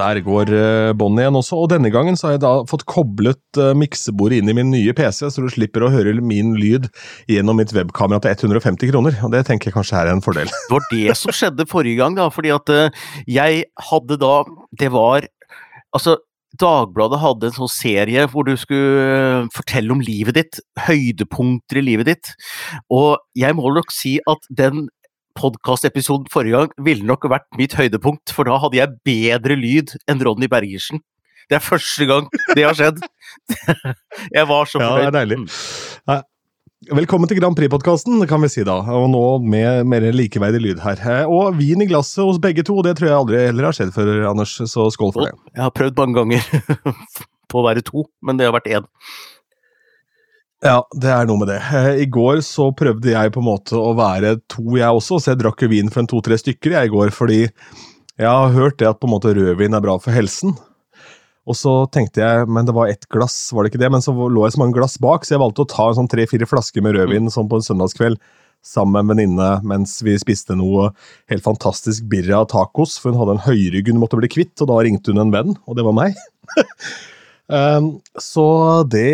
Der går uh, båndet igjen også, og denne gangen så har jeg da fått koblet uh, miksebordet inn i min nye PC, så du slipper å høre min lyd gjennom mitt webkamera til 150 kroner. og Det tenker jeg kanskje er en fordel. Det var det som skjedde forrige gang, da, fordi at uh, jeg hadde da Det var Altså, Dagbladet hadde en sånn serie hvor du skulle fortelle om livet ditt, høydepunkter i livet ditt, og jeg må nok si at den podkastepisoden forrige gang ville nok vært mitt høydepunkt, for da hadde jeg bedre lyd enn Ronny Bergersen. Det er første gang det har skjedd. Jeg var så fornøyd. Ja, det er deilig. Mm. Velkommen til Grand Prix-podkasten, kan vi si da. Og nå med mer likeverdig lyd her. Og vin i glasset hos begge to, det tror jeg aldri heller har skjedd før, Anders, så skål for det. Jeg har prøvd mange ganger på å være to, men det har vært én. Ja, det er noe med det. Eh, I går så prøvde jeg på en måte å være to, jeg også, så jeg drakk vin for en to-tre stykker jeg i går, fordi jeg har hørt det at på en måte rødvin er bra for helsen. Og så tenkte jeg, men det var ett glass, var det ikke det? Men så lå jeg så mange glass bak, så jeg valgte å ta en sånn tre-fire flasker med rødvin mm. sånn på en søndagskveld sammen med en venninne mens vi spiste noe helt fantastisk birra tacos, for hun hadde en høyrygg hun måtte bli kvitt, og da ringte hun en venn, og det var meg. Um, så det,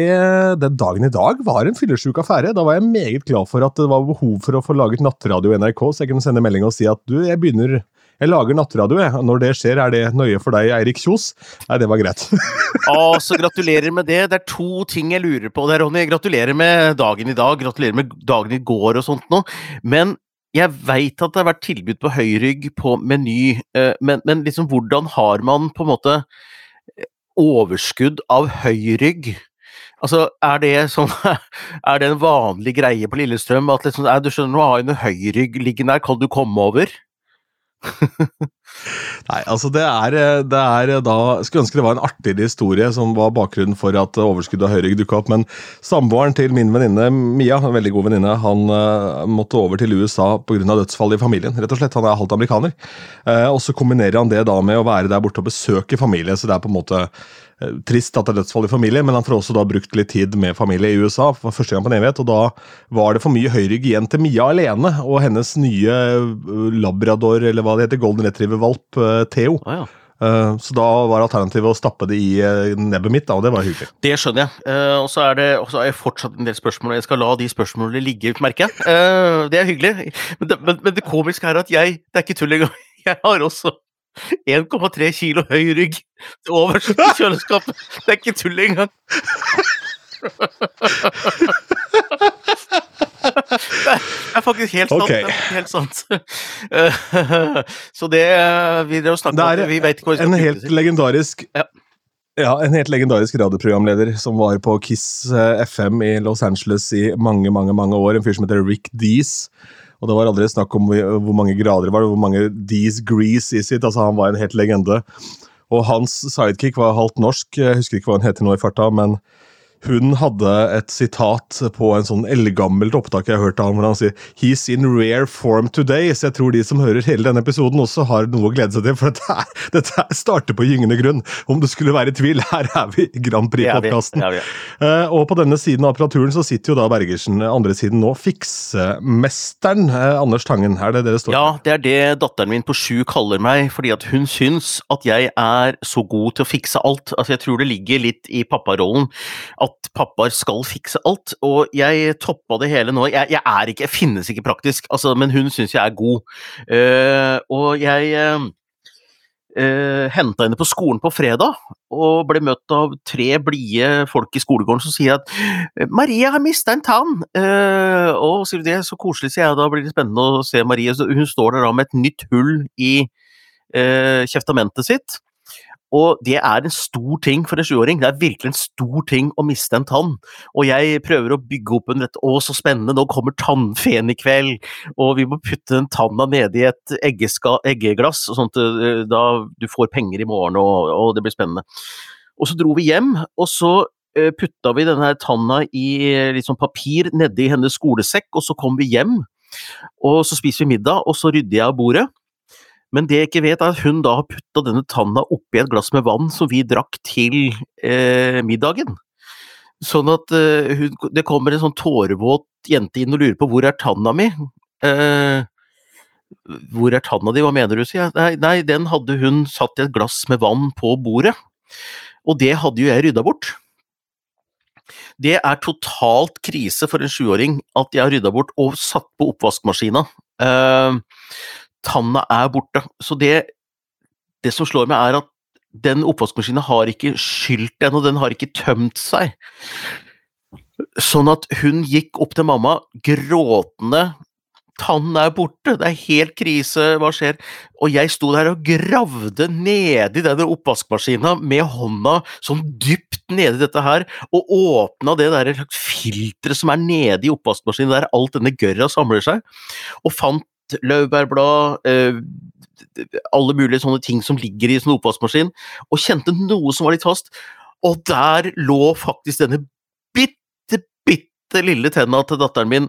den dagen i dag var en fyllesyk affære. Da var jeg meget glad for at det var behov for å få laget nattradio i NRK, så jeg kunne sende melding og si at du, jeg begynner jeg lager nattradio, jeg. Når det skjer, er det nøye for deg, Eirik Kjos? Nei, det var greit. Å, så gratulerer med det. Det er to ting jeg lurer på der, Ronny. Gratulerer med dagen i dag, gratulerer med dagen i går og sånt noe. Men jeg veit at det har vært tilbud på høyrygg på Meny, eh, men, men liksom hvordan har man på en måte overskudd av høyrygg. Altså, er det, sånn, er det en vanlig greie på Lillestrøm at liksom, du skjønner, nå har jeg en høyrygg liggende her, kan du komme over? Nei, altså det er, det er da Skulle ønske det var en artigere historie som var bakgrunnen for at overskuddet av Høyrygg dukka opp, men samboeren til min venninne Mia, en veldig god venninne, han uh, måtte over til USA pga. dødsfall i familien. Rett og slett, Han er halvt amerikaner. Uh, og så kombinerer han det da med å være der borte og besøke familie, så det er på en måte Eh, trist at det er dødsfall i familie, men han får også da brukt litt tid med familie i USA for første gang på en evighet. Og da var det for mye høyrygg igjen til Mia alene og hennes nye eh, labrador, eller hva det heter, golden retriever-valp, eh, Theo. Ah, ja. Så da var alternativet å stappe det i nebbet mitt, da, og det var hyggelig. Det skjønner jeg. Og så er det er fortsatt en del spørsmål, og jeg skal la de spørsmålene ligge, merker jeg. Det er hyggelig. Men det, men, men det komiske er at jeg Det er ikke tull engang. Jeg har også 1,3 kilo høy rygg over kjøleskapet. Det er ikke tull engang. Det er faktisk helt sant. Okay. helt sant. Så det vi drev og snakket om Vi vet ikke hva vi skal En helt legendarisk ja. Ja, En helt legendarisk radioprogramleder som var på Kiss eh, FM i Los Angeles i mange mange, mange år. En fyr som heter Rick Dees. Og det var aldri snakk om hvor mange grader det var, hvor mange D's grease i sitt. altså Han var en helt legende. Og hans sidekick var halvt norsk, jeg husker ikke hva han heter nå i farta, men hun hadde et sitat på en sånn eldgammelt opptak jeg har hørt av ham, hvor han sier 'He's in rare form today'. Så jeg tror de som hører hele denne episoden, også har noe å glede seg til. For dette, er, dette starter på gyngende grunn. Om det skulle være i tvil, her er vi i Grand Prix-podkasten. Uh, og på denne siden av apparaturen så sitter jo da Bergersen, andre siden nå, fiksemesteren uh, Anders Tangen. Er det det det står? Ja, det er det datteren min på sju kaller meg, fordi at hun syns at jeg er så god til å fikse alt. Altså, jeg tror det ligger litt i papparollen at pappaer skal fikse alt, og jeg toppa det hele nå. Jeg, jeg er ikke, jeg finnes ikke praktisk, altså, men hun syns jeg er god. Uh, og jeg uh, uh, henta henne på skolen på fredag, og ble møtt av tre blide folk i skolegården som sier at 'Marie har mista en tann'. Uh, og sier det, så koselig, sier jeg. Da blir det spennende å se Marie. Hun står der da med et nytt hull i kjeftamentet sitt. Og det er en stor ting for en sjuåring. Det er virkelig en stor ting å miste en tann. Og jeg prøver å bygge opp en rett Å, så spennende, nå kommer tannfeen i kveld! Og vi må putte den tanna nedi et eggeglass, sånn at eh, da du får penger i morgen, og, og det blir spennende. Og så dro vi hjem, og så eh, putta vi denne tanna i litt sånn papir nedi hennes skolesekk, og så kom vi hjem. Og så spiser vi middag, og så rydder jeg av bordet. Men det jeg ikke vet, er at hun da har putta denne tanna oppi et glass med vann som vi drakk til eh, middagen. Sånn at eh, hun, det kommer en sånn tårevåt jente inn og lurer på hvor er tanna mi? Eh, hvor er tanna di, hva mener du, sier jeg. Nei, nei, den hadde hun satt i et glass med vann på bordet, og det hadde jo jeg rydda bort. Det er totalt krise for en sjuåring at jeg har rydda bort og satt på oppvaskmaskina. Tanna er borte. Så det, det som slår meg, er at den oppvaskmaskina har ikke skylt og den har ikke tømt seg. Sånn at hun gikk opp til mamma gråtende Tannen er borte, det er helt krise, hva skjer? Og jeg sto der og gravde nedi denne oppvaskmaskina med hånda sånn dypt nedi dette her, og åpna det der filteret som er nede i oppvaskmaskinen, der alt denne gørra samler seg, og fant laurbærblad, eh, alle mulige sånne ting som ligger i sånn oppvaskmaskin, og kjente noe som var litt fast, og der lå faktisk denne bitte bitte lille tenna til datteren min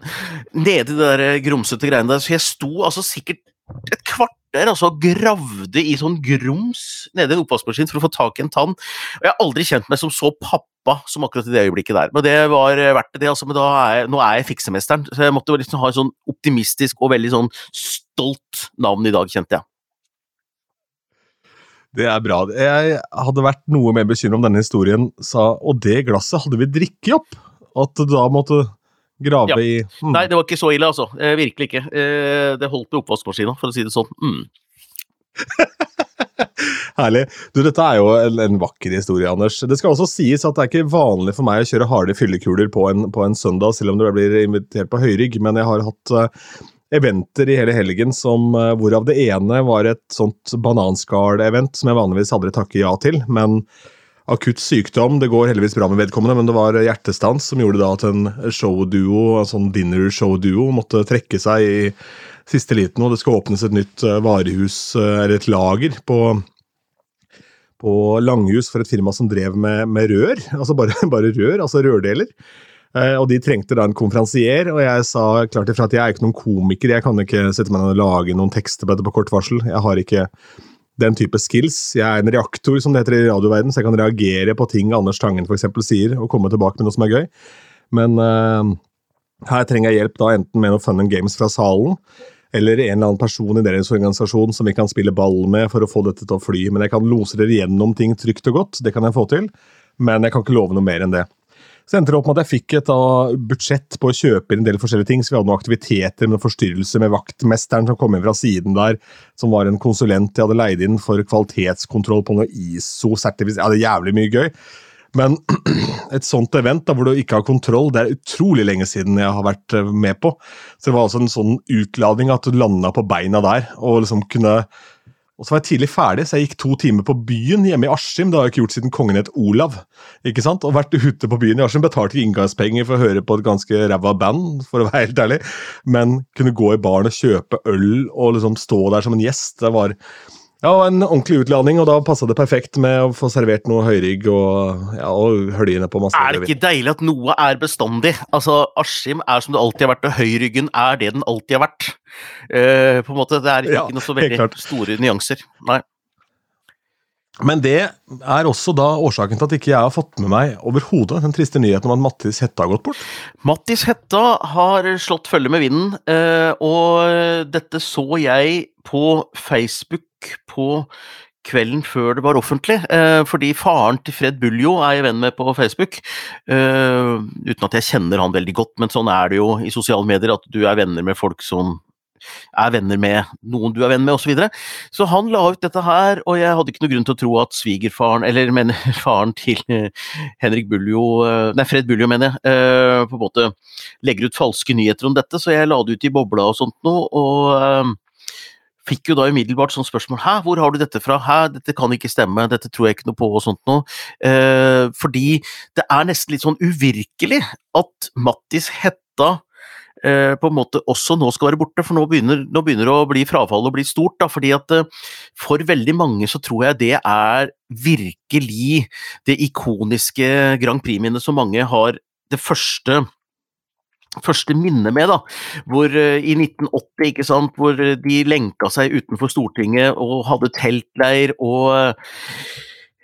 nedi det der grumsete greiene der, så jeg sto altså sikkert et kvarter altså, gravde i sånn grums nedi en oppvaskmaskin for å få tak i en tann. Og jeg har aldri kjent meg som så pappa som akkurat i det øyeblikket der. Men det var verdt det, altså. Men er jeg, nå er jeg fiksemesteren, så jeg måtte liksom ha en sånn optimistisk og veldig sånn stolt navn i dag, kjente jeg. Det er bra. Jeg hadde vært noe mer bekymret om denne historien, sa, og det glasset hadde vi drikket opp. At du da måtte grave ja. i mm. Nei, det var ikke så ille, altså. Eh, virkelig ikke. Eh, det holdt med oppvaskmaskina, for å si det sånn. Mm. Herlig. Du, dette er jo en, en, vakker historie, Anders. Det skal også sies at det er ikke vanlig for meg å kjøre harde fyllekuler på en, på en søndag, selv om du blir invitert på høyrygg, men jeg har hatt uh, eventer i hele helgen som, uh, hvorav det ene var et sånt bananskall-event som jeg vanligvis aldri takker ja til, men akutt sykdom. Det går heldigvis bra med vedkommende, men det var hjertestans som gjorde da at en showduo, en sånn dinner show-duo, måtte trekke seg i siste liten. Og det skal åpnes et nytt eh, varehus, eh, eller et lager, på, på Langhus for et firma som drev med, med rør. Altså bare, bare, rør, altså rørdeler. Eh, og de trengte da en konferansier, og jeg sa klart ifra at jeg er ikke noen komiker. Jeg kan ikke sette meg ned og lage noen tekster på dette på kort varsel. Jeg har ikke den type skills. Jeg er en reaktor, som det heter i radioverden, så jeg kan reagere på ting Anders Tangen eksempel, sier, og komme tilbake med noe som er gøy. Men uh, her trenger jeg hjelp da enten med noe fun and games fra salen, eller en eller annen person i deres organisasjon som vi kan spille ball med for å få dette til å fly. Men jeg kan lose dere gjennom ting trygt og godt, det kan jeg få til. Men jeg kan ikke love noe mer enn det. Så endte det opp med at jeg fikk et uh, budsjett på å kjøpe inn en del forskjellige ting. Så vi hadde noen aktiviteter med forstyrrelser med vaktmesteren som kom inn fra siden der, som var en konsulent jeg hadde leid inn for kvalitetskontroll på noe ISO-sertifisering. Det er jævlig mye gøy. Men et sånt event da, hvor du ikke har kontroll, det er utrolig lenge siden jeg har vært uh, med på. Så det var altså en sånn utladning at du landa på beina der og liksom kunne og så var jeg tidlig ferdig, så jeg gikk to timer på byen hjemme i Askim. Det har jeg ikke gjort siden kongen het Olav. ikke sant? Og vært ute på byen i Askim. Betalte ikke inngangspenger for å høre på et ganske ræva band, for å være helt ærlig. Men kunne gå i baren og kjøpe øl og liksom stå der som en gjest. Det var ja, og en ordentlig utladning, og da passa det perfekt med å få servert noe høyrygg og, ja, og høljene på masse Er det ikke deilig at noe er bestandig? Altså, Askim er som det alltid har vært, og høyryggen er det den alltid har vært. Uh, på en måte, Det er ikke ja, noe så veldig store nyanser. Nei. Men det er også da årsaken til at ikke jeg har fått med meg overhodet den triste nyheten om at Mattis Hetta har gått bort. Mattis Hetta har slått følge med vinden, eh, og dette så jeg på Facebook på kvelden før det var offentlig, eh, fordi faren til Fred Buljo er jeg venn med på Facebook. Eh, uten at jeg kjenner han veldig godt, men sånn er det jo i sosiale medier, at du er venner med folk som er venner med noen du er venn med, osv. Så, videre. så han la ut dette her, og jeg hadde ikke noe grunn til å tro at svigerfaren, eller mener faren til Henrik Buljo, eh, nei Fred Buljo, mener jeg, på en måte legger ut falske nyheter om dette, så jeg la det ut i bobla og sånt noe, og fikk jo da umiddelbart sånn spørsmål Hæ, hvor har du dette fra? Hæ, dette kan ikke stemme, dette tror jeg ikke noe på, og sånt noe. Eh, fordi det er nesten litt sånn uvirkelig at Mattis Hetta Eh, på en måte også nå skal være borte, for nå begynner, nå begynner det å bli frafallet å bli stort. Da, fordi at eh, For veldig mange så tror jeg det er virkelig det ikoniske Grand Prix-minnet som mange har det første første minne med, da, hvor uh, i 1980, ikke sant, hvor de lenka seg utenfor Stortinget og hadde teltleir og uh,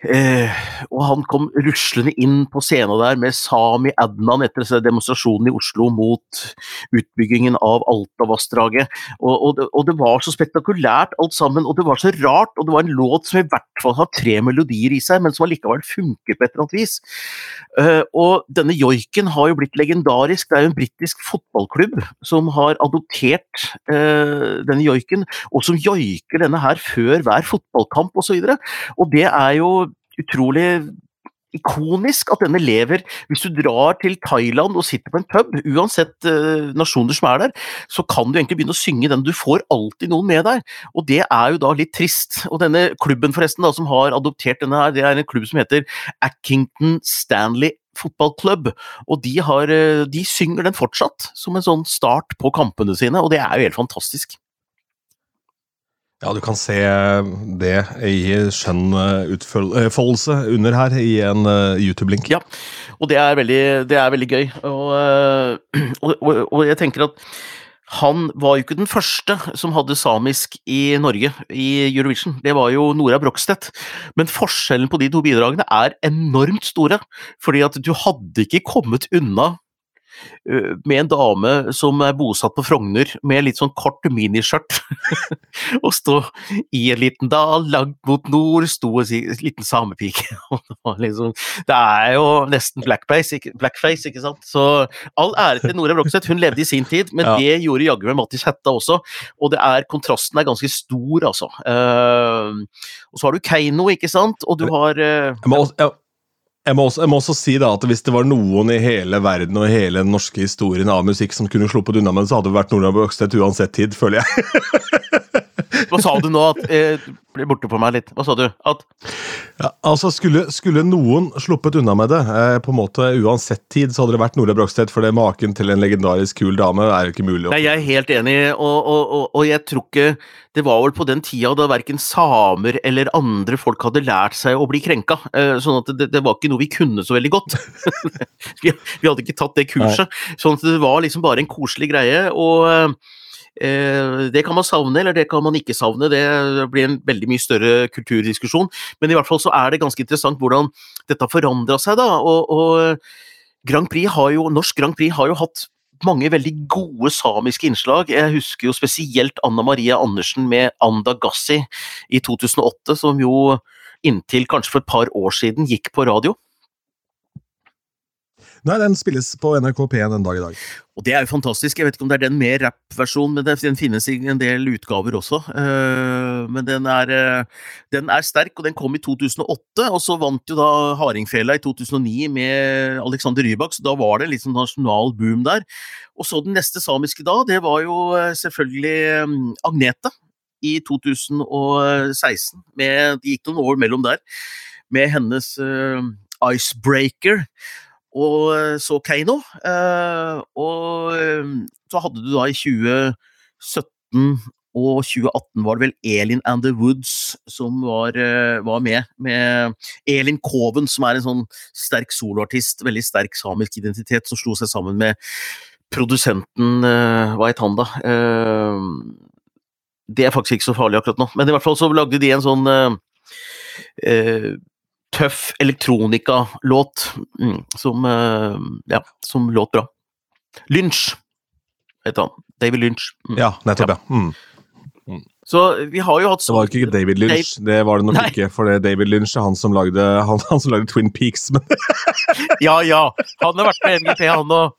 Eh, og han kom ruslende inn på scenen der med Sami Adnan etter demonstrasjonen i Oslo mot utbyggingen av Altavassdraget. Og, og, og, det var så spektakulært alt sammen, og det var så rart. Og det var en låt som i hvert fall har tre melodier i seg, men som allikevel funker på et eller annet vis. Eh, og denne joiken har jo blitt legendarisk. Det er jo en britisk fotballklubb som har adoptert eh, denne joiken, og som joiker denne her før hver fotballkamp osv. Og, så og det er jo utrolig ikonisk at denne lever. Hvis du drar til Thailand og sitter på en pub, uansett uh, nasjoner som er der, så kan du egentlig begynne å synge den. Du får alltid noen med deg, og det er jo da litt trist. Og denne klubben forresten da, som har adoptert denne her, det er en klubb som heter Akington Stanley fotballklubb, og de, har, eh, de synger den fortsatt som en sånn start på kampene sine, og det er jo helt fantastisk. Ja, du kan se det i skjønn eh, utfoldelse under her i en uh, YouTube-link. Ja, og det er veldig, det er veldig gøy. Uh, og, og, og, jeg tenker at han var jo ikke den første som hadde samisk i Norge i Eurovision. Det var jo Nora Brogstedt. Men forskjellen på de to bidragene er enormt store. Fordi at du hadde ikke kommet unna Eh, med en dame som er bosatt på Frogner, med litt sånn kort miniskjørt. og stå i en liten dal langt mot nord, sto en liten samepike. liksom, det er jo nesten blackface ikke, blackface, ikke sant? Så all ære til Nora Brokseth, hun levde i sin tid, men ja. det gjorde jaggu meg Mattis Hætta også. Og det er, kontrasten er ganske stor, altså. Uh, og så har du Keiino, ikke sant, og du har uh, jeg må, jeg, jeg må, også, jeg må, også, si da at Hvis det var noen i hele verden og hele den norske historien av musikk som kunne sluppet unna med det, så hadde det vært Nordland Bøkstedt uansett tid, føler jeg. Hva sa du nå? At, eh, ble borte på meg litt. Hva sa du? At ja, altså skulle, skulle, noen sluppet unna med det, eh, på en måte uansett tid, så hadde det vært Nora Brogstedt, for det maken til en legendarisk kul dame er jo ikke mulig. Nei, jeg er helt enig, og, og, og, og, jeg tror ikke Det var vel på den tida da verken samer eller andre folk hadde lært seg å bli krenka. Eh, sånn at det, det var ikke noe vi kunne så veldig godt. vi, vi, hadde ikke tatt det kurset. Nei. Sånn at det var liksom bare en koselig greie. og Eh, det kan man savne, eller det kan man ikke savne. Det blir en veldig mye større kulturdiskusjon. Men i hvert fall så er det ganske interessant hvordan dette har forandra seg, da. Og, og Grand Prix har jo, Norsk Grand Prix har jo hatt mange veldig gode samiske innslag. Jeg husker jo spesielt Anna Maria Andersen med Anda Gassi i 2008, som jo inntil kanskje for et par år siden gikk på radio. Nei, den spilles på NRK P1 en dag i dag. Og Det er jo fantastisk. Jeg vet ikke om det er den med rap-versjonen, men den finnes i en del utgaver også. Uh, men den er, uh, den er, sterk, og den kom i 2008. Og så vant jo da Hardingfela i 2009 med Alexander Rybak, så da var det en liksom nasjonal boom der. Og så den neste samiske da, det var jo uh, selvfølgelig Agnete i 2016. Med, det gikk noen år mellom der, med hennes Icebreaker og eh, så Keiino. Eh, og eh, så hadde du da i 2017 og 2018 var det vel Elin and the Woods som var, var med. Med Elin Koven, som er en sånn sterk soloartist, veldig sterk samisk identitet, som slo seg sammen med produsenten Hva het han, da? Det er faktisk ikke så farlig akkurat nå, men i hvert fall så lagde de en sånn tøff elektronikalåt mm, som, uh, ja, som låt bra. Lynch heter han. David Lynch. Mm. Ja, nettopp, ja. Mm. mm. Så vi har jo hatt Det var ikke David Lynch, Dave... det var det nok Nei. ikke. For det David Lynch er han som lagde, han, han som lagde Twin Peaks. ja, ja. Han har vært med MGP, han òg.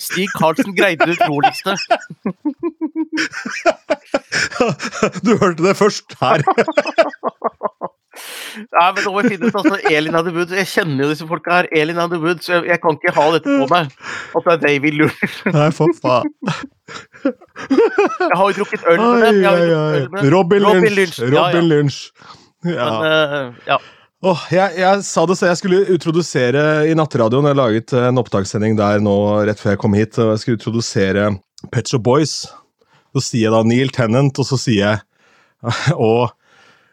Stig Karlsen greide det utroligste. du hørte det først her. Nei, men nå må jeg finne ut altså, Elin of the Woods. Jeg kjenner jo disse folka her. Elin of the Woods. Jeg, jeg kan ikke ha dette på meg. At det er David lurer. Nei, for faen. Jeg har jo drukket øl med dem. Robin, Robin Lynch. Lynch. Robin Lynch. Ja. Men, uh, ja. Oh, jeg, jeg, sa det så jeg skulle introdusere i Nattradioen. Jeg laget en opptakssending der nå rett før jeg kom hit. og Jeg skulle introdusere Pet Shop Boys. Så sier jeg da Neil Tennant, og så sier jeg og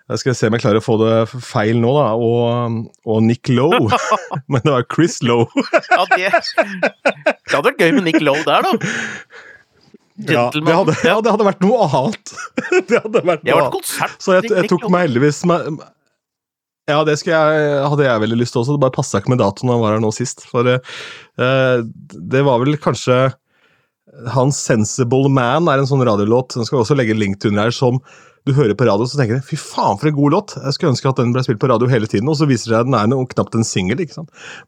jeg skal se om jeg klarer å få det feil nå, da. Og, og Nick Lowe. Men det var Chris Lowe. ja, det, det hadde vært gøy med Nick Lowe der, da. Ja det, hadde, ja, det hadde, vært noe annet. det hadde vært noe annet. Så jeg, jeg tok meg heldigvis med, Ja, det jeg, hadde jeg veldig lyst til også. Det bare passa ikke med datoen han var her nå sist. For uh, det var vel kanskje Hans 'Sensible Man' er en sånn radiolåt. Den skal også legge link til under her som du hører på radio, så tenker du 'fy faen, for en god låt'. Jeg skulle ønske at den ble spilt på radio hele tiden, og så viser det seg at den er noe, knapt en singel.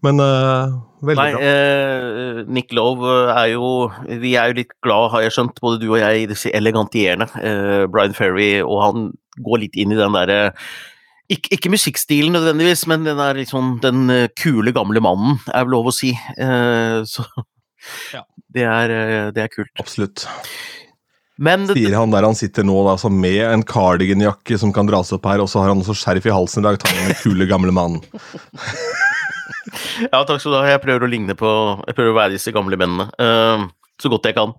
Men uh, veldig Nei, bra. Eh, Nick Love er jo Vi er jo litt glad, har jeg skjønt, både du og jeg, i disse elegantierne. Eh, Brian Ferry, og han går litt inn i den derre ikke, ikke musikkstilen nødvendigvis, men den er liksom den eh, kule, gamle mannen, er vel lov å si. Eh, så Ja. det, er, eh, det er kult. Absolutt. Men det, Sier han der han sitter nå, da, altså med en cardiganjakke som kan dras opp her, og så har han også skjerf i halsen i dag. han den kule, gamle mannen. Ja, takk skal du ha. Jeg prøver å ligne på Jeg prøver å være disse gamle mennene. eh, så godt jeg kan.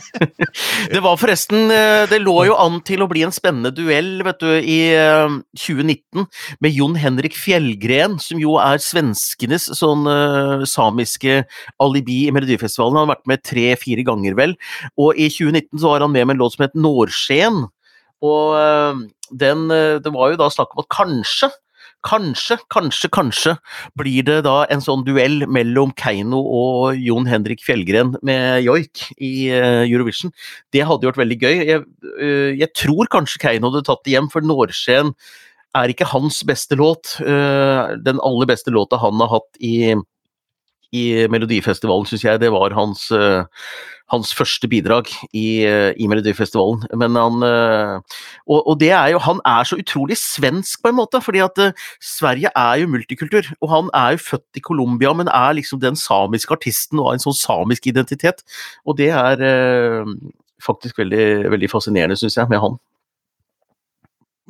det var forresten eh, Det lå jo an til å bli en spennende duell, vet du, i eh, 2019 med Jon Henrik Fjellgren, som jo er svenskenes sånn eh, samiske alibi i Melodifestivalen. Han har vært med tre-fire ganger, vel. Og i 2019 så var han med med en låt som het Nårsken. Og eh, den eh, Det var jo da snakk om at kanskje Kanskje, kanskje, kanskje blir det da en sånn duell mellom Keiino og Jon Henrik Fjellgren med joik i eh, Eurovision. Det hadde gjort veldig gøy. Jeg, eh, jeg tror kanskje Keiino hadde tatt det hjem, for Nårsken er ikke hans beste låt. Eh, Den aller beste låta han har hatt i, i Melodifestivalen, syns jeg, det var hans, eh, hans første bidrag i, eh, i Melodifestivalen. Men han eh, og, og det er jo Han er så utrolig svensk, på en måte, fordi at Sverige er jo multikultur. Og han er jo født i Colombia, men er liksom den samiske artisten og har en sånn samisk identitet. Og det er faktisk veldig, veldig fascinerende, syns jeg, med han.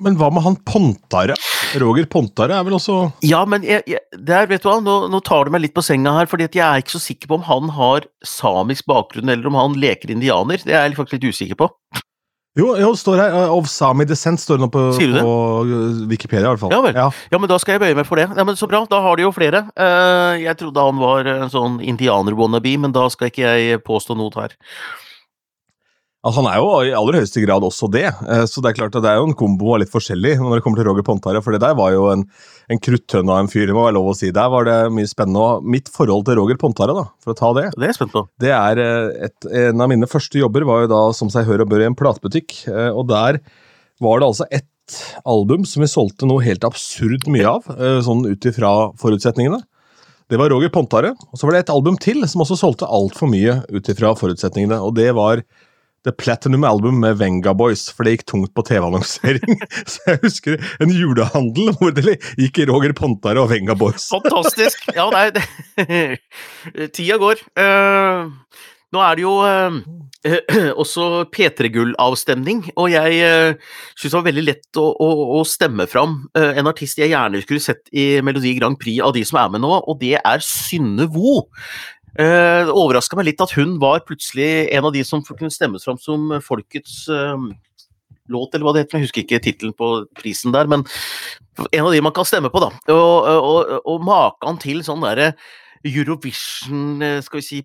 Men hva med han Pontare? Roger Pontare er vel også Ja, men jeg, jeg, der, vet du hva, nå, nå tar du meg litt på senga her, fordi jeg er ikke så sikker på om han har samisk bakgrunn, eller om han leker indianer. Det er jeg faktisk litt usikker på. Jo, jo, står her. uh, Of Sami descent står det nå på, Sier du det? på uh, Wikipedia, i hvert fall. Ja vel. Ja, men da skal jeg bøye meg for det. Ja, men Så bra, da har de jo flere. Eh, jeg trodde han var en sånn indianer-wannabe, men da skal ikke jeg påstå noe her. Altså, han er jo i aller høyeste grad også det, eh, så det er klart at det er jo en kombo av litt forskjellig når det kommer til Roger Pontare, for det der var jo en, en kruttønne av en fyr, det må være lov å si. Der var det mye spennende. Og mitt forhold til Roger Pontare, da, for å ta det, Det er spent på. det er eh, et, en av mine første jobber var jo da som seg hør og bør i en platebutikk, eh, og der var det altså ett album som vi solgte noe helt absurd mye av, sånn ut ifra forutsetningene. Det var Roger Pontare, og så var det et album til som også solgte altfor mye ut ifra forutsetningene, og det var The Platinum Album med Venga Boys, for det gikk tungt på TV-annonsering. Så jeg husker en julehandel hvor det gikk Roger Pontare og Venga Boys. Fantastisk! Ja, nei, det, tida går. Uh, nå er det jo uh, også P3-gullavstemning, og jeg uh, syns det var veldig lett å, å, å stemme fram uh, en artist jeg gjerne skulle sett i Melodi Grand Prix av de som er med nå, og det er Synne Vo. Uh, det overraska meg litt at hun var plutselig en av de som kunne stemmes fram som folkets uh, låt, eller hva det heter, jeg husker ikke tittelen på prisen der, men en av de man kan stemme på, da. Og, og, og maken til sånn derre Eurovision, eh, skal vi si,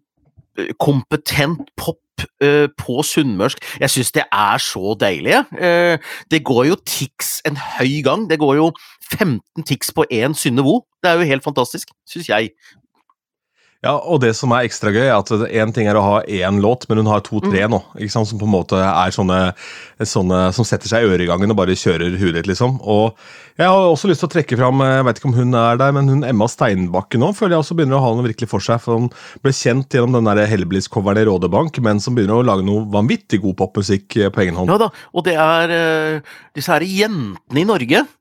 eh, kompetent pop uh, på sunnmørsk. Jeg syns det er så deilig. Eh, det går jo Tix en høy gang. Det går jo 15 Tix på én Synne Vo. Det er jo helt fantastisk, syns jeg. Ja, og det som er ekstra gøy, er at én ting er å ha én låt, men hun har to-tre nå. ikke sant, Som på en måte er sånne, sånne som setter seg i øregangen og bare kjører huet ditt, liksom. Og jeg har også lyst til å trekke fram, jeg vet ikke om hun er der, men hun Emma Steinbakke nå føler jeg også begynner å ha noe virkelig for seg. For hun ble kjent gjennom den Hellbillies-coveren i Rådebank, men som begynner å lage noe vanvittig god popmusikk eh, på egen hånd. Ja da, og det er eh, disse her jentene i Norge eh,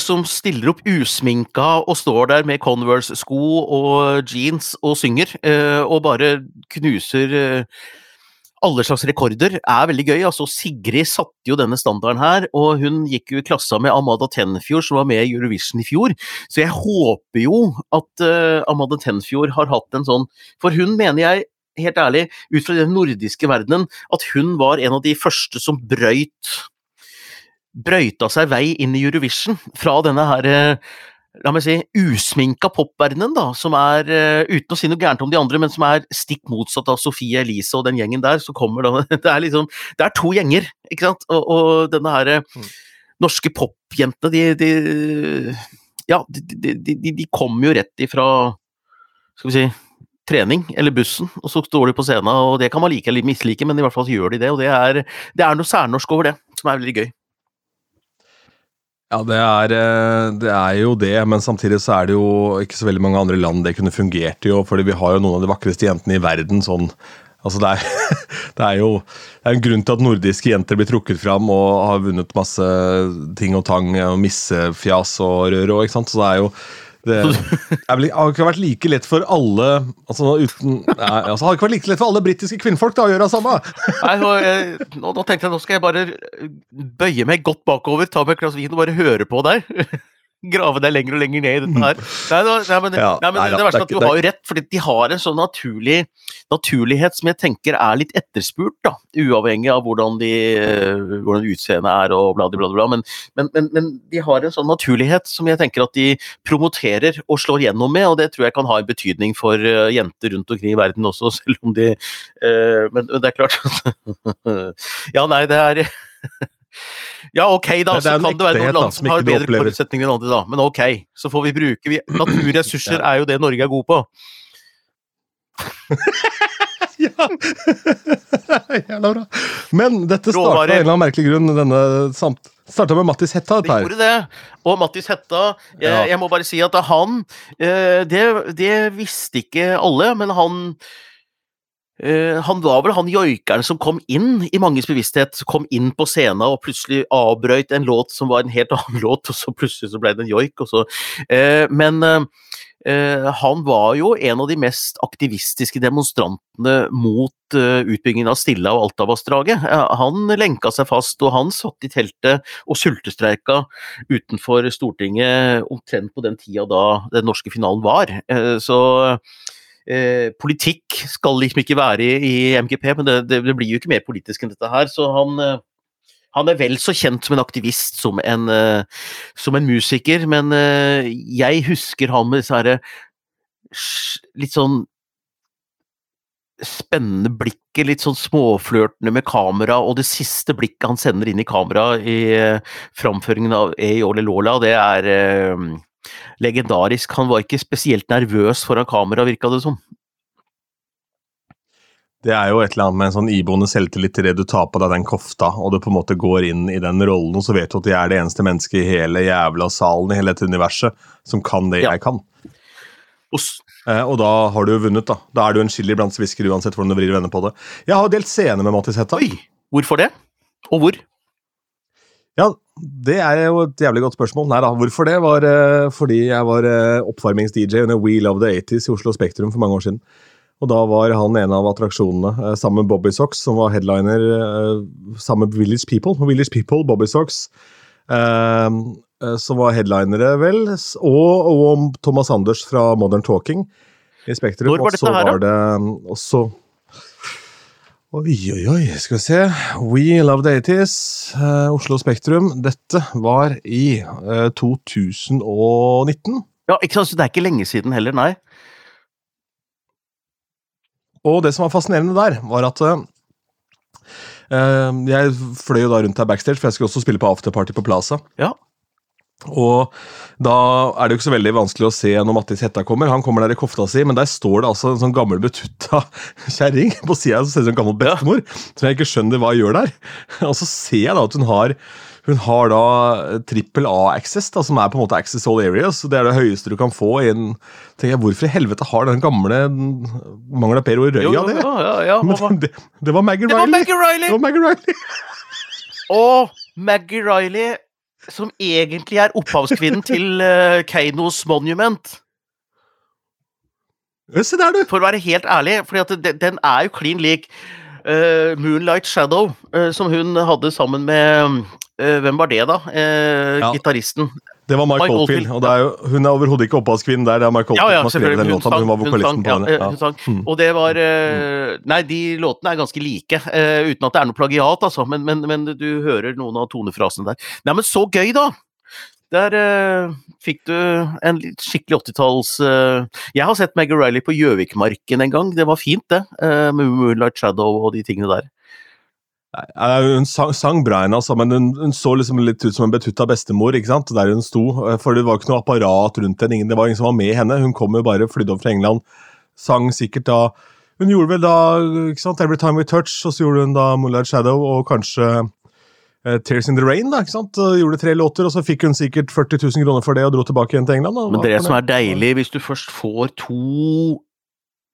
som stiller opp usminka og står der med Converse-sko og jeans og synger, eh, og bare knuser eh, alle slags rekorder, er veldig gøy. Altså, Sigrid satte jo denne standarden her, og hun gikk jo i klassa med Amada Tenfjord, som var med i Eurovision i fjor. Så jeg håper jo at eh, Amada Tenfjord har hatt en sånn For hun mener jeg helt ærlig, ut fra den nordiske verdenen, at hun var en av de første som brøyt brøyta seg vei inn i Eurovision fra denne her eh, La meg si usminka popverdenen, da, som er, eh, uten å si noe gærent om de andre, men som er stikk motsatt av Sofie Elise og den gjengen der, så kommer da Det er liksom Det er to gjenger, ikke sant? Og, og denne her eh, Mm. norske popjentene, de, de Ja, de, de, de, de kommer jo rett ifra Skal vi si trening, eller bussen, og så står de på scenen, og det kan man like eller mislike, men i hvert fall gjør de det, og det er, det er noe særnorsk over det, som er veldig gøy. Ja, det er, eh, det er, jo det, men samtidig så er det jo ikke så veldig mange andre land det kunne fungert i, fordi vi har jo noen av de vakreste jentene i verden sånn Altså det, er, det er jo det er en grunn til at nordiske jenter blir trukket fram og har vunnet masse ting og tang og missefjas og rør og, ikke sant. Så det er jo det har ikke vært like lett for alle altså, uten, nei, altså, har ikke vært like lett for alle britiske kvinnfolk da, å gjøre det samme. Nei, nå, jeg, nå, nå, tenkte jeg nå skal jeg bare bøye meg godt bakover, ta meg et glass vin og bare høre på der grave deg lenger og lenger ned i dette her. Nei, nei, men, ja, nei, men nei, det verste er at du har jo rett, fordi de har en sånn naturlig naturlighet som jeg tenker er litt etterspurt, da. Uavhengig av hvordan, de, hvordan utseendet er og bla, bla, bla. Men, men, men, de har en sånn naturlighet som jeg tenker at de promoterer og slår gjennom med, og det tror jeg kan ha en betydning for uh, jenter rundt omkring i verden også, selv om de uh, men, det er klart Ja, nei, det er Ja, ok, da, så kan det være noen land som har bedre forutsetninger enn andre, da. Men ok, så får vi bruke vi, Naturressurser er jo det Norge er god på. ja! Jævla bra. Men dette starta av en eller annen merkelig grunn. denne samt Starta med Mattis Hetta. Det gjorde det. Og Mattis Hetta, jeg, ja. jeg må bare si at han eh, det, det visste ikke alle, men han han var vel han joikeren som kom inn i manges bevissthet, kom inn på scenen og plutselig avbrøyt en låt som var en helt annen låt, og så plutselig så ble det en joik. Uh, men uh, han var jo en av de mest aktivistiske demonstrantene mot utbyggingen av Stilla og Altavassdraget. Han lenka seg fast, og han satt i teltet og sultestreika utenfor Stortinget omtrent på den tida da den norske finalen var. Så Eh, politikk skal liksom ikke være i, i MGP, men det, det, det, blir jo ikke mer politisk enn dette her. Så han, eh, han er vel så kjent som en aktivist som en, uh, som en musiker, men jeg husker han med disse herre litt sånn spennende blikket, litt sånn småflørtende med kamera, og det siste blikket han sender inn i kamera i framføringen av Eole Lola, det er legendarisk. Han var ikke spesielt nervøs foran kamera, virka det som. Det er jo et eller annet med en sånn iboende selvtillit til det du tar på deg den kofta, og du på en måte går inn i den rollen, og så vet du at jeg er det eneste mennesket i hele jævla salen, i hele dette universet, som kan det ja. jeg kan. Og, eh, og, da har du jo vunnet, da. Da er du en chili blant svisker uansett hvordan du vrir og vender på det. Jeg har delt scene med Mattis Hetta. Oi! Hvorfor det? Og hvor? Ja, det er jo et jævlig godt spørsmål. Nei da, hvorfor det? Var uh, fordi jeg var uh, oppvarmings-DJ under We Love the 80s i Oslo Spektrum for mange år siden. Og da var han en av attraksjonene, uh, sammen med Bobby Socks, som var headliner sammen med Village People. Village People, Bobby Socks, som var headlinere, vel, og, og, Thomas Anders fra Modern Talking i Spektrum. Når var dette her, da? Og så var det også Oi, oi, oi, skal vi se. We Love the 80s, uh, Oslo Spektrum. Dette var i eh, 2019. Ja, ikke sant, så det er ikke lenge siden heller, nei. Og det som var fascinerende der, var at uh, Jeg fløy jo da rundt her backstage, for jeg skulle også spille på afterparty på Plaza. Ja. Og da er det jo ikke så veldig vanskelig å se når Mattis Hetta kommer. Han kommer der i kofta si, men der står det altså en sånn gammel betutta kjerring på sida som ser ut som en gammel bestemor. Som jeg ikke skjønner hva gjør der. Og så ser jeg da at hun har hun har da trippel A-access, som er på en måte access all areas. Det er det høyeste du kan få inn tenker jeg, Hvorfor i helvete har den gamle Mangla Per Røya det? Ja, ja, ja, Men det, det, var Maggie Riley! Det var Maggie Riley! Og Maggie Riley som egentlig er opphavskvinnen til uh, Keinos Monument. Se der, du! For å være helt ærlig, for den er jo klin lik uh, Moonlight Shadow, uh, som hun hadde sammen med Hvem var det, da? Ja. Gitaristen. Det var Mike, Mike Oldfield. og er jo, Hun er overhodet ikke opphavskvinnen der. det er Mike Oldfield ja, ja, som har skrevet den låta. Hun var vokalisten på den. Ja, ja. Mm. Og det var uh, Nei, de låtene er ganske like, uh, uten at det er noe plagiat, altså. Men, men, men, du hører noen av tonefrasene der. Nei, men så gøy, da! Der uh, fikk du en skikkelig 80-talls Jeg har sett Maggie Riley på Gjøvikmarken en gang. Det var fint, det. med Moonlight Shadow og de tingene der. Nei, Hun sang, sang bra, henne, altså, men hun, hun, så liksom litt ut som en betutta bestemor ikke sant? der hun sto. For det var ikke noe apparat rundt henne. Det var ingen som var med henne. Hun kom jo bare flydde over fra England. Sang sikkert da Hun gjorde vel da ikke sant? Every Time We Touch, og så gjorde hun da Moonlight Shadow og kanskje Tears In The Rain. da, ikke sant? Gjorde tre låter, og så fikk hun sikkert 40 000 kroner for det og dro tilbake igjen til England. Men det som er deilig, hvis du først får to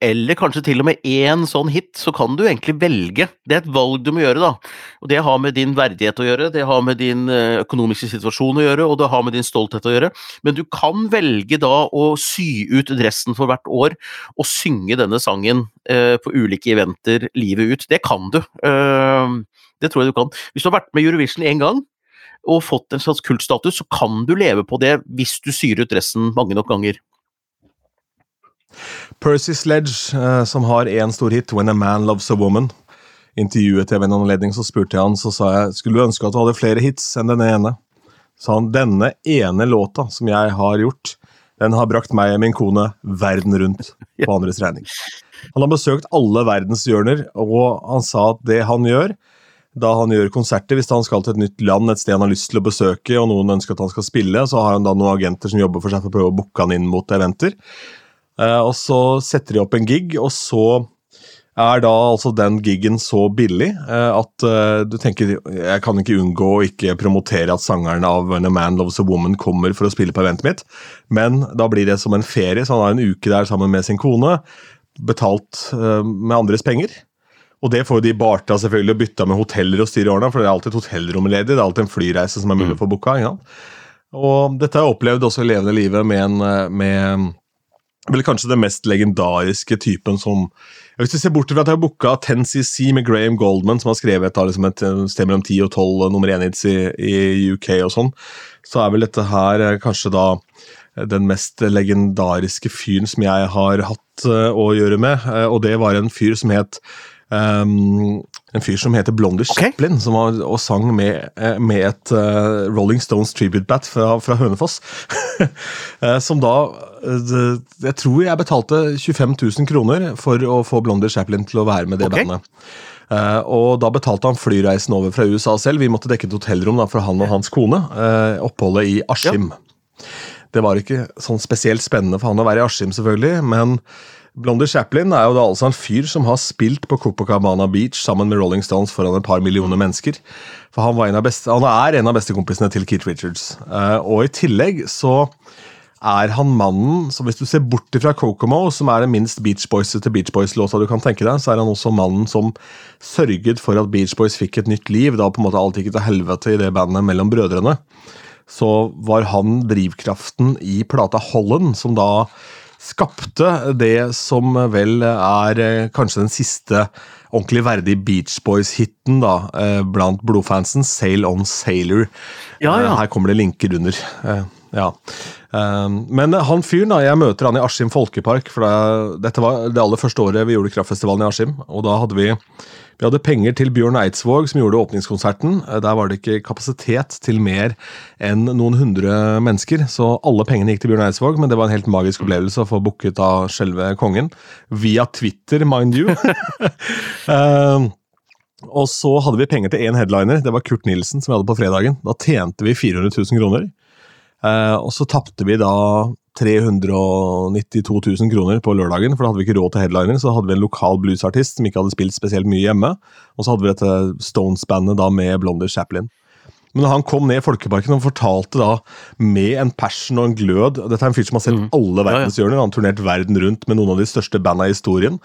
eller kanskje til og med én sånn hit, så kan du egentlig velge. Det er et valg du må gjøre, da. Og Det har med din verdighet å gjøre, det har med din eh, økonomiske situasjon å gjøre, og det har med din stolthet å gjøre. Men du kan velge da å sy ut dressen for hvert år og synge denne sangen eh, på ulike eventer livet ut. Det kan du. Eh, det tror jeg du kan. Hvis du har vært med i Eurovision én gang, og fått en slags kultstatus, så kan du leve på det hvis du syr ut dressen mange nok ganger. Percy Sledge, eh, som har én stor hit, 'When a Man Loves a Woman'. Intervjuet jeg ved en anledning, så spurte jeg han, så sa jeg skulle du ønske at du hadde flere hits enn denne ene. Så han denne ene låta som jeg har gjort, den har brakt meg og min kone verden rundt på andres regning. Han har besøkt alle verdens hjørner, og han sa at det han gjør da han gjør konserter, hvis han skal til et nytt land, et sted han har lyst til å besøke, og noen ønsker at han skal spille, så har han da noen agenter som jobber for seg for å prøve å booke han inn mot eventer. Eh, og så setter de opp en gig, og så er da altså den gigen så billig eh, at uh, du tenker jeg kan ikke unngå å ikke promotere at sangeren av When a Man Loves a Woman kommer for å spille på eventet mitt, men da blir det som en ferie, så han har en uke der sammen med sin kone, betalt med andres penger. Og det får jo de barta selvfølgelig bytta med hoteller og styre i årene, for det er alltid et hotellrom ledig, det er alltid en flyreise som er mulig å få booka. Og dette har jeg opplevd også i levende livet med en med vel kanskje den mest legendariske typen som Hvis du ser bort fra at jeg har booka 10CC med Graham Goldman, som har skrevet da, liksom et sted mellom 10 og 12 nummer 1-hits i, i, UK og sånn, så er vel dette her eh, kanskje da den mest legendariske fyren som jeg har hatt å gjøre med. Og det var en fyr som het um, en fyr som heter Blondie okay. Chaplin, som var, og sang med, eh, med et uh, Rolling Stones tribute bat fra, fra Hønefoss. uh, som da det, Jeg tror jeg betalte 25 000 kroner for å få Blondie Chaplin til å være med det okay. bandet. og da betalte han flyreisen over fra USA selv. Vi måtte dekke et hotellrom da, for han og hans kone. oppholdet i Askim. Ja. Det var ikke sånn spesielt spennende for han å være i Askim, selvfølgelig, men Blondie Chaplin er jo da altså en fyr som har spilt på Copacabana Beach sammen med Rolling Stones foran et par millioner mennesker. For han, beste, han er en av bestekompisene til Keith Richards. Uh, og i tillegg så er han mannen som Hvis du ser bort fra Kokomo, som er den minst Beach Boys-ete Beach Boys-låta du kan tenke deg, så er han også mannen som sørget for at Beach Boys fikk et nytt liv. Da på en måte alt gikk til helvete i det bandet mellom brødrene. Så var han drivkraften i plata Holland, som da skapte det som vel er eh, kanskje den siste ordentlig verdige Beach Boys-hiten da, eh, blant blodfansen, 'Sail On Sailor'. Ja, ja. Eh, her kommer det linker under. Ja. Men han fyren, da, jeg møter han i Askim folkepark. for det, Dette var det aller første året vi gjorde Kraftfestivalen i Askim. og da hadde vi vi hadde penger til Bjørn Eidsvåg, som gjorde åpningskonserten. Eh, der var det ikke kapasitet til mer enn noen hundre mennesker, så alle pengene gikk til Bjørn Eidsvåg, men det var en helt magisk opplevelse å få booket av selve kongen. Via Twitter, mind you. uh, og så hadde vi penger til én headliner, det var Kurt Nilsen, som vi hadde på fredagen. Da tjente vi 400 000 kroner. Uh, og så tapte vi da 392 000 kroner på lørdagen, for da hadde vi ikke råd til headliner. Så hadde vi en lokal bluesartist som ikke hadde spilt spesielt mye hjemme. Og så hadde vi dette Stones-bandet da med Blondie Chaplin. Men da han kom ned i Folkeparken og fortalte da med en passion og en glød Dette er en fyr som har sett mm. alle verdenshjørner. Han har turnert verden rundt med noen av de største banda i historien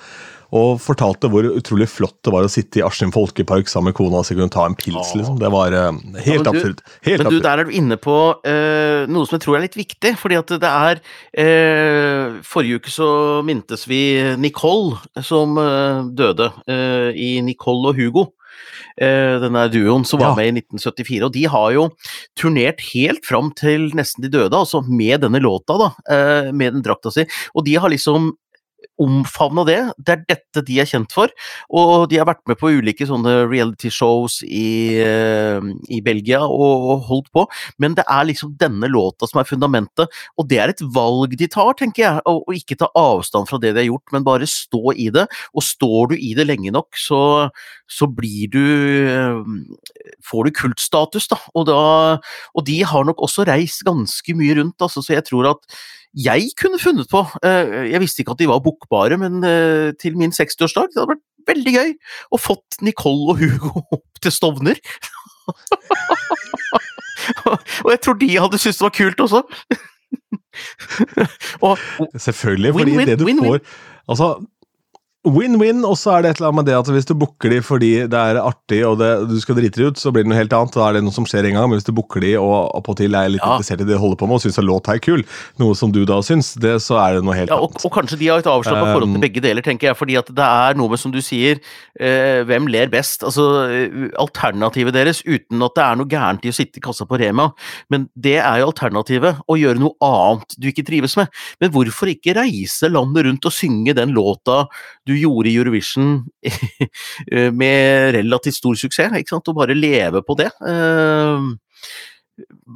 og fortalte hvor utrolig flott det var å sitte i Askim folkepark sammen med kona og og kunne ta en pils. liksom. Det var uh, helt ja, absurd. Helt men du, der er du inne på uh, noe som jeg tror er litt viktig, fordi at det er uh, Forrige uke så mintes vi Nicole som døde i Nicole og Hugo. Denne duoen som var ja. med i 1974, og de har jo turnert helt fram til nesten de døde, altså med denne låta, da, med den drakta si. Og de har liksom omfavna det. Det er dette de er kjent for. Og de har vært med på ulike sånne reality-shows i, eh, i Belgia og, og holdt på, men det er liksom denne låta som er fundamentet. Og det er et valg de tar, tenker jeg, å ikke ta avstand fra det de har gjort, men bare stå i det. Og står du i det lenge nok, så, så blir du Får du kultstatus, da. Og, da. og de har nok også reist ganske mye rundt, altså, så jeg tror at jeg kunne funnet på eh, Jeg visste ikke at de var bookbare, men eh, til min 60-årsdag det hadde vært veldig gøy å fått Nicole og Hugo opp til Stovner. og jeg tror de hadde syntes det var kult også. og, Selvfølgelig, fordi win, win, det du win, får Altså, Win-win, og så er det et eller annet med det at hvis du booker de fordi det er artig og det, du skal drite det ut, så blir det noe helt annet. Da er det noe som skjer en gang. Men hvis du booker de og appåtil er litt ja. interessert i det de holder på med og syns låta er kul, noe som du da syns, det, så er det noe helt ja, og, annet. Og kanskje de har et avslappa um, forhold til begge deler, tenker jeg. fordi at det er noe med, som du sier, eh, hvem ler best? Altså, alternativet deres, uten at det er noe gærent i å sitte i kassa på Rema, men det er jo alternativet. Å gjøre noe annet du ikke trives med. Men hvorfor ikke reise landet rundt og synge den låta du gjorde i Eurovision eh, med relativt stor suksess, ikke sant? og bare leve på det. Eh,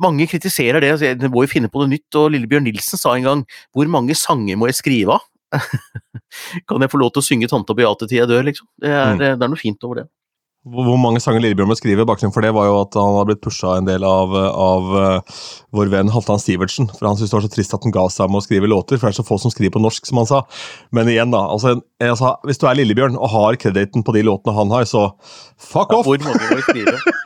mange kritiserer det, altså, det må jo finne på noe nytt, og Lillebjørn Nilsen sa en gang 'hvor mange sanger må jeg skrive av'? kan jeg få lov til å synge 'Tanta Beate til jeg dør', liksom? Det er, mm. det er noe fint over det. Hvor mange sanger Lillebjørn må skrive, bakgrunnen for det var jo at han har blitt pusha en del av, av uh, vår venn Halvdan Sivertsen. For han syntes det var så trist at han ga seg med å skrive låter, for det er så få som skriver på norsk, som han sa. Men igjen, da. Altså, sa, hvis du er Lillebjørn og har krediten på de låtene han har, så fuck off! Ja, hvor må skrive?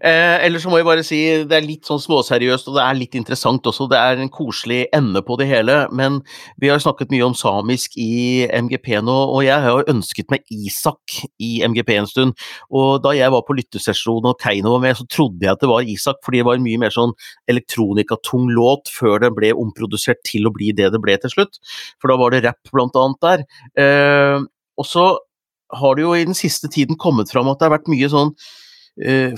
Eh, eller så må jeg bare si det er litt sånn småseriøst, og det er litt interessant også. Det er en koselig ende på det hele. Men vi har snakket mye om samisk i MGP nå, og jeg har ønsket meg Isak i MGP en stund. Og da jeg var på lyttesesjon og Keiino var med, så trodde jeg at det var Isak, fordi det var en mye mer sånn elektronikatung låt før det ble omprodusert til å bli det det ble til slutt. For da var det rapp blant annet der. Eh, og så har det jo i den siste tiden kommet fram at det har vært mye sånn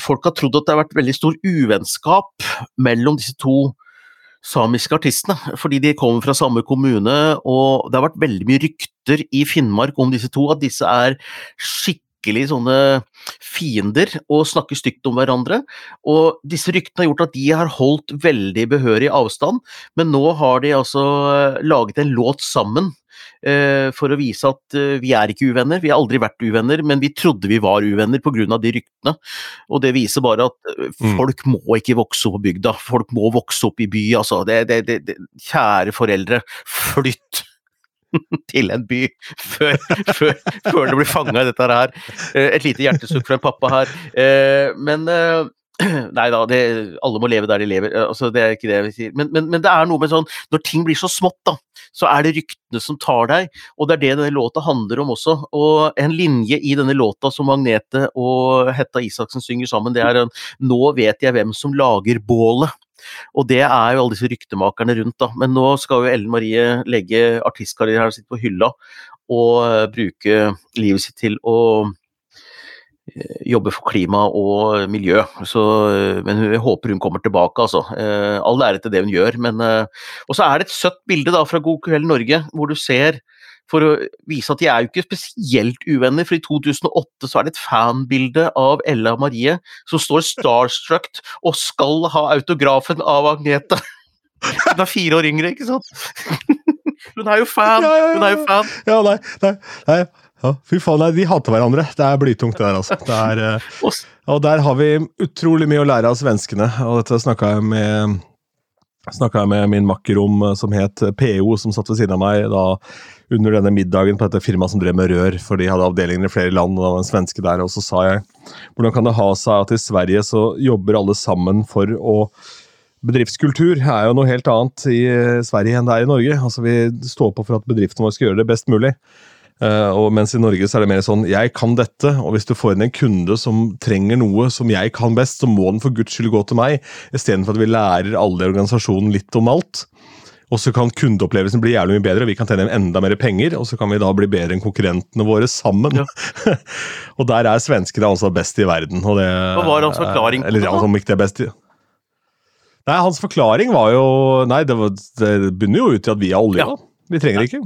folk har trodd at det har vært veldig stor uvennskap mellom disse to samiske artistene, fordi de kommer fra samme kommune, og det har vært veldig mye rykter i Finnmark om disse to, at disse er skikkelig sånne fiender og snakker stygt om hverandre. Og disse ryktene har gjort at de har holdt veldig behørig avstand, men nå har de altså laget en låt sammen Eh, for å vise at eh, vi er ikke uvenner. Vi har aldri vært uvenner, men vi trodde vi var uvenner pga. de ryktene. Og det viser bare at eh, mm. folk må ikke vokse opp på bygda, folk må vokse opp i by, altså. Det, det, det, kjære foreldre, flytt! til en by før, før, før det blir fanga i dette her. Et lite hjertesukk fra en pappa her. Men Nei da, det, alle må leve der de lever, altså, det er ikke det jeg sier. Men, men, men, det er noe med sånn, når ting blir så smått, da, så er det ryktene som tar deg, og det er det denne låta handler om også. Og en linje i denne låta som Magnete og Hetta Isaksen synger sammen, det er en 'Nå vet jeg hvem som lager bålet'. Og det er jo alle disse ryktemakerne rundt, da. Men nå skal jo Ellen Marie legge artistkarrieren sin på hylla og bruke livet sitt til å Eh, jobber for klima og miljø. Så, eh, men jeg håper hun kommer tilbake, altså. Eh, all ære til det hun gjør. Men, og så er det et søtt bilde da fra God kveld Norge, hvor du ser for å vise at de er jo ikke spesielt uvenner, for i 2008 så er det et fanbilde av Ella Marie som står starstruck og skal ha autografen av Agnete. Hun er fire år yngre, ikke sant? Hun er jo fan! Hun er jo fan. Ja, nei, nei, nei. Ja, fy faen, nei, De hater hverandre. Det er blytungt, det der. altså. Det er, uh, og der har vi utrolig mye å lære av svenskene. og Dette snakka jeg med jeg med min makker om, eh, som het PO, som satt ved siden av meg da under denne middagen på dette firmaet som drev med rør, for de hadde avdelinger i flere land, og det var en svenske der. Og så sa jeg hvordan kan det ha seg at i Sverige så jobber alle sammen for å Bedriftskultur er jo noe helt annet i Sverige enn det er i Norge. Altså Vi står på for at bedriften vår skal gjøre det best mulig. Uh, og mens i Norge så er det mer sånn jeg kan dette, og hvis du får inn en kunde som trenger noe som jeg kan best, så må den for guds skyld gå til meg, istedenfor at vi lærer alle i organisasjonen litt om alt. Og så kan kundeopplevelsen bli jævlig mye bedre, og vi kan tjene enda mer penger, og så kan vi da bli bedre enn konkurrentene våre sammen. Ja. og der er svenskene altså best i verden. Og det, Hva var hans forklaring Eller det? Om ikke det er best i Nei, Hans forklaring var jo Nei, det, var, det bunner jo ut i at vi har olje. Ja. Vi trenger ja. ikke.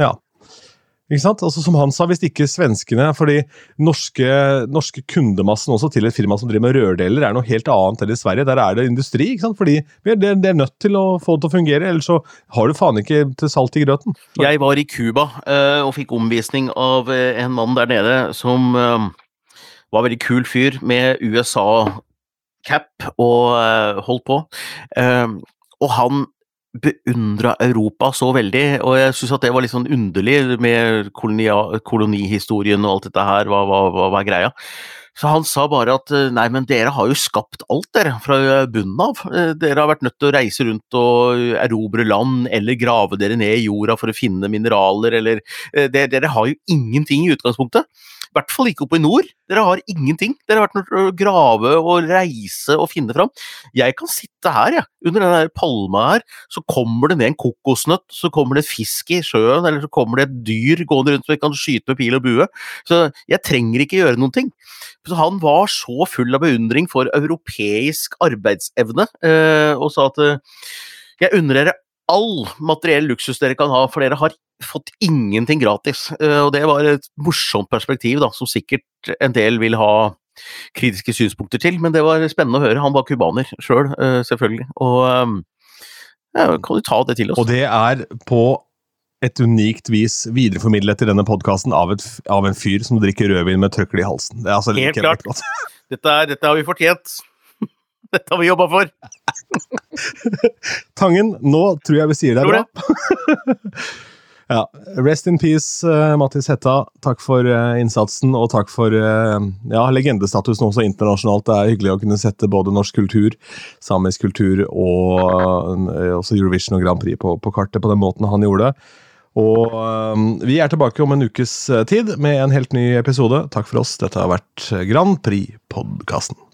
Ja. Ikke sant? Altså, som han sa, hvis ikke svenskene fordi norske, norske kundemassen også til et firma som driver med rørdeler, er noe helt annet enn i Sverige. Der er det industri. ikke sant? Fordi det det er nødt til å få det til å fungere, ellers så har du faen ikke til salt i grøten. Jeg var i Cuba uh, og fikk omvisning av uh, en mann der nede som uh, var veldig kul fyr med USA-cap og holdt på. og han beundra Europa så veldig, og jeg syns at det var litt sånn underlig med kolonihistorien og alt dette her, hva, hva, hva, hva er greia? Så han sa bare at eh, nei, men dere har jo skapt alt, dere, fra bunnen av. Eh, dere har vært nødt til å reise rundt og erobre land, eller grave dere ned i jorda for å finne mineraler, eller eh, Dere, dere har jo ingenting i utgangspunktet. I hvert fall ikke oppe i nord. Dere har ingenting. Dere har vært nødt til å grave og reise og finne fram. Jeg kan sitte her, jeg, ja, under den palma her, så kommer det ned en kokosnøtt, så kommer det fisk i sjøen, eller så kommer det et dyr gående rundt som vi kan skyte med pil og bue. Så jeg trenger ikke gjøre noen ting. Så han var så full av beundring for europeisk arbeidsevne, eh, og sa at eh, jeg unner dere all materiell luksus dere kan ha, for dere har fått ingenting gratis. Eh, og det var et morsomt perspektiv, da, som sikkert en del vil ha kritiske synspunkter til, men det var spennende å høre. Han var cubaner sjøl, selv, eh, selvfølgelig. Og eh, ja, kan du ta det til oss? Og det er på et unikt vis videreformidlet til denne podkasten av, av, en fyr som drikker rødvin med trøkkel i halsen. Det er altså Helt klart. Dette, er, dette har vi fortjent. Dette har vi jobba for! Tangen, nå tror jeg vi sier det er bra. ja. Rest in peace, uh, Mattis Hetta. Takk for uh, innsatsen, og takk for uh, ja, legendestatusen også internasjonalt. Det er hyggelig å kunne sette både norsk kultur, samisk kultur og også Eurovision og Grand Prix på, på, kartet på den måten han gjorde. Og vi er tilbake om en ukes tid med en helt ny episode. Takk for oss. Dette har vært Grand Prix-podkasten.